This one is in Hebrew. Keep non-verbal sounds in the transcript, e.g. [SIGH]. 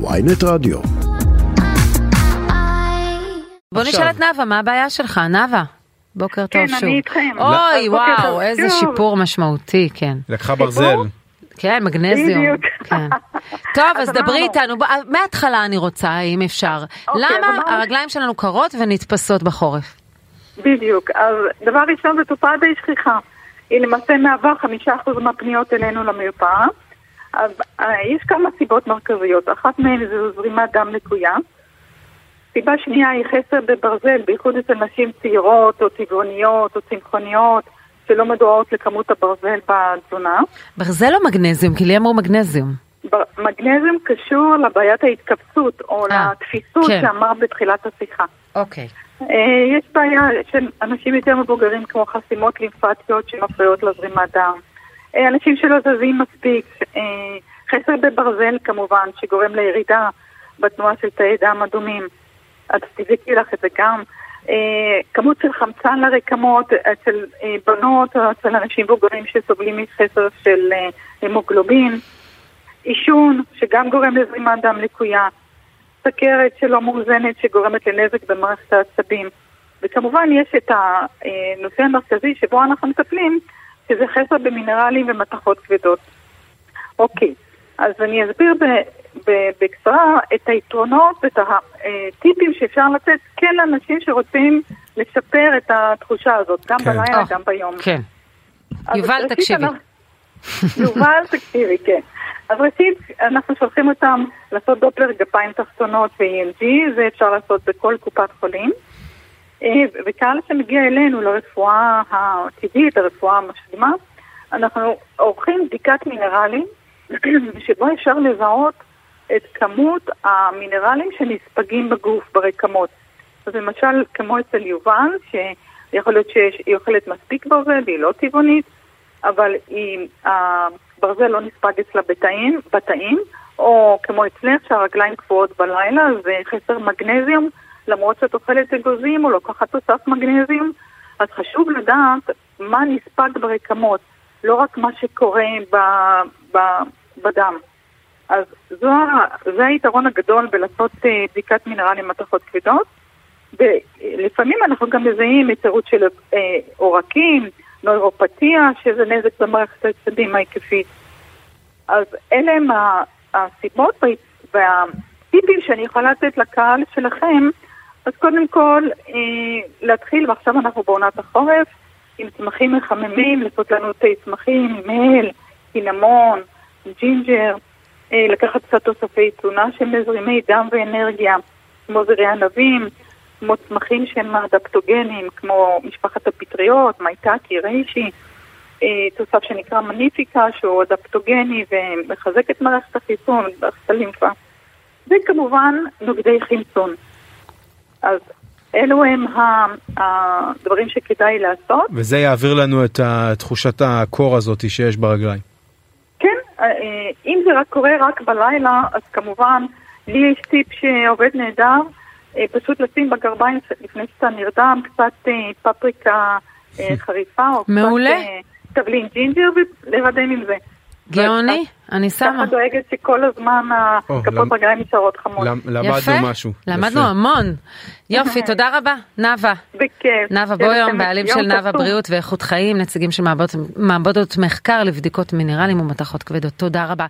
ויינט רדיו. בוא נשאל את נאוה, מה הבעיה שלך? נאוה, בוקר טוב כן, שוב. אני איתכם. אוי, וואו, טוב איזה. שיפור משמעותי, כן. לקחה ברזל. כן, מגנזיום. בדיוק. כן. טוב, אז דברי. איתנו, מההתחלה אני רוצה, אם אפשר. אוקיי, למה. הרגליים שלנו קרות ונתפסות בחורף? בדיוק. אז דבר ראשון, זו תופעה די שכיחה. היא למעשה מהווה חמישה אחוז מהפניות אלינו למרפאה. אה, יש כמה סיבות מרכזיות. אחת מהן זו זרימת דם לקויה. סיבה שנייה היא חסר בברזל, בייחוד אצל נשים צעירות או טבעוניות או צמחוניות שלא מדועות לכמות הברזל בתזונה. ברזל או מגנזיום? כי לי אמרו מגנזיום. בר- מגנזיום קשור לבעיית ההתכווצות או אה, לתפיסות כן. שאמרת בתחילת השיחה. אוקיי. אה, יש בעיה של אנשים יותר מבוגרים כמו חסימות לימפטיות שמפריעות לזרימת דם. אנשים שלא זזים מספיק, אה, חסר בברזל כמובן שגורם לירידה בתנועה של תאי דם אדומים. אז תבדקי לך את זה גם. אה, כמות של חמצן לרקמות אצל אה, בנות או אצל אנשים מבוגרים שסובלים מחסר של המוגלובין. עישון שגם גורם לזרימת דם לקויה. סכרת שלא מאוזנת שגורמת לנזק במערכת העצבים. וכמובן יש את הנושא המרכזי שבו אנחנו מטפלים, שזה חסר במינרלים ומתכות כבדות. אוקיי, אז אני אסביר בקצרה את היתרונות ואת הטיפים שאפשר לתת כן לאנשים שרוצים לשפר את התחושה הזאת, גם כן. בלילה, אה, גם ביום. כן. יובל, תקשיבי. יובל, תקשיבי, כן. אז ראשית, אנחנו שולחים אותם לעשות דופלר גפיים תחתונות ו-EMG, זה אפשר לעשות בכל קופת חולים. אה, וקהל שמגיע אלינו לרפואה הטבעית, הרפואה המשלימה, אנחנו עורכים בדיקת מינרלים, [CLEARS THROAT] שבו אפשר לזהות את כמות המינרלים שנספגים בגוף, ברקמות. אז למשל, כמו אצל יובל, שיכול להיות שהיא אוכלת מספיק ברזל והיא לא טבעונית, אבל היא, הברזל לא נספג אצלה בתאים, בתאים, או כמו אצלך שהרגליים קפואות בלילה, זה חסר מגנזיום, למרות שאת אוכלת אגוזים או לוקחת תוסף מגנזיום, אז חשוב לדעת מה נספג ברקמות, לא רק מה שקורה ב, ב, בדם. אז זו, זה היתרון הגדול בלעשות אה, בדיקת מינרלים מתכות כבדות. ולפעמים אנחנו גם מזהים היצרות של אה, עורקים, נוירופתיה, שזה נזק במערכת העצבים ההיקפית. אז אלה הם הסיבות וה- והטיפים שאני יכולה לתת לקהל שלכם. אז קודם כל, אה, להתחיל, ועכשיו אנחנו בעונת החורף, עם צמחים מחממים, תה צמחים, הל, קינמון, ג'ינג'ר, אה, לקחת קצת תוספי תזונה שהם מזרימי דם ואנרגיה, כמו זרעי ענבים, כמו צמחים שהם אדפטוגנים, כמו משפחת הפטריות, מייטקי, ריישי, אה, תוסף שנקרא מניפיקה, שהוא אדפטוגני ומחזק את מערכת החיסון, מערכת הלימפה. וכמובן נוגדי חמצון. אז אלו הם הדברים שכדאי לעשות. וזה יעביר לנו את תחושת הקור הזאת שיש ברגליים. כן, אה, אם זה רק קורה רק בלילה, אז כמובן, לי יש טיפ שעובד נהדר, אה, פשוט לשים בגרביים לפני שאתה נרדם קצת אה, פפריקה אה, [LAUGHS] חריפה, או מעולה. קצת אה, תבלין ג'ינג'ר ולהירדם עם זה. גאוני, אני שמה. ככה דואגת שכל הזמן הכפות רגליים נשארות חמות. למדנו משהו. למדנו. המון. יופי, [LAUGHS] תודה רבה. נאוה. בכיף. נאוה בויום, בעלים של נאוה. בריאות ואיכות חיים, נציגים של מעבדות- מעבדות מחקר לבדיקות מינרלים ומתכות כבדות. תודה רבה.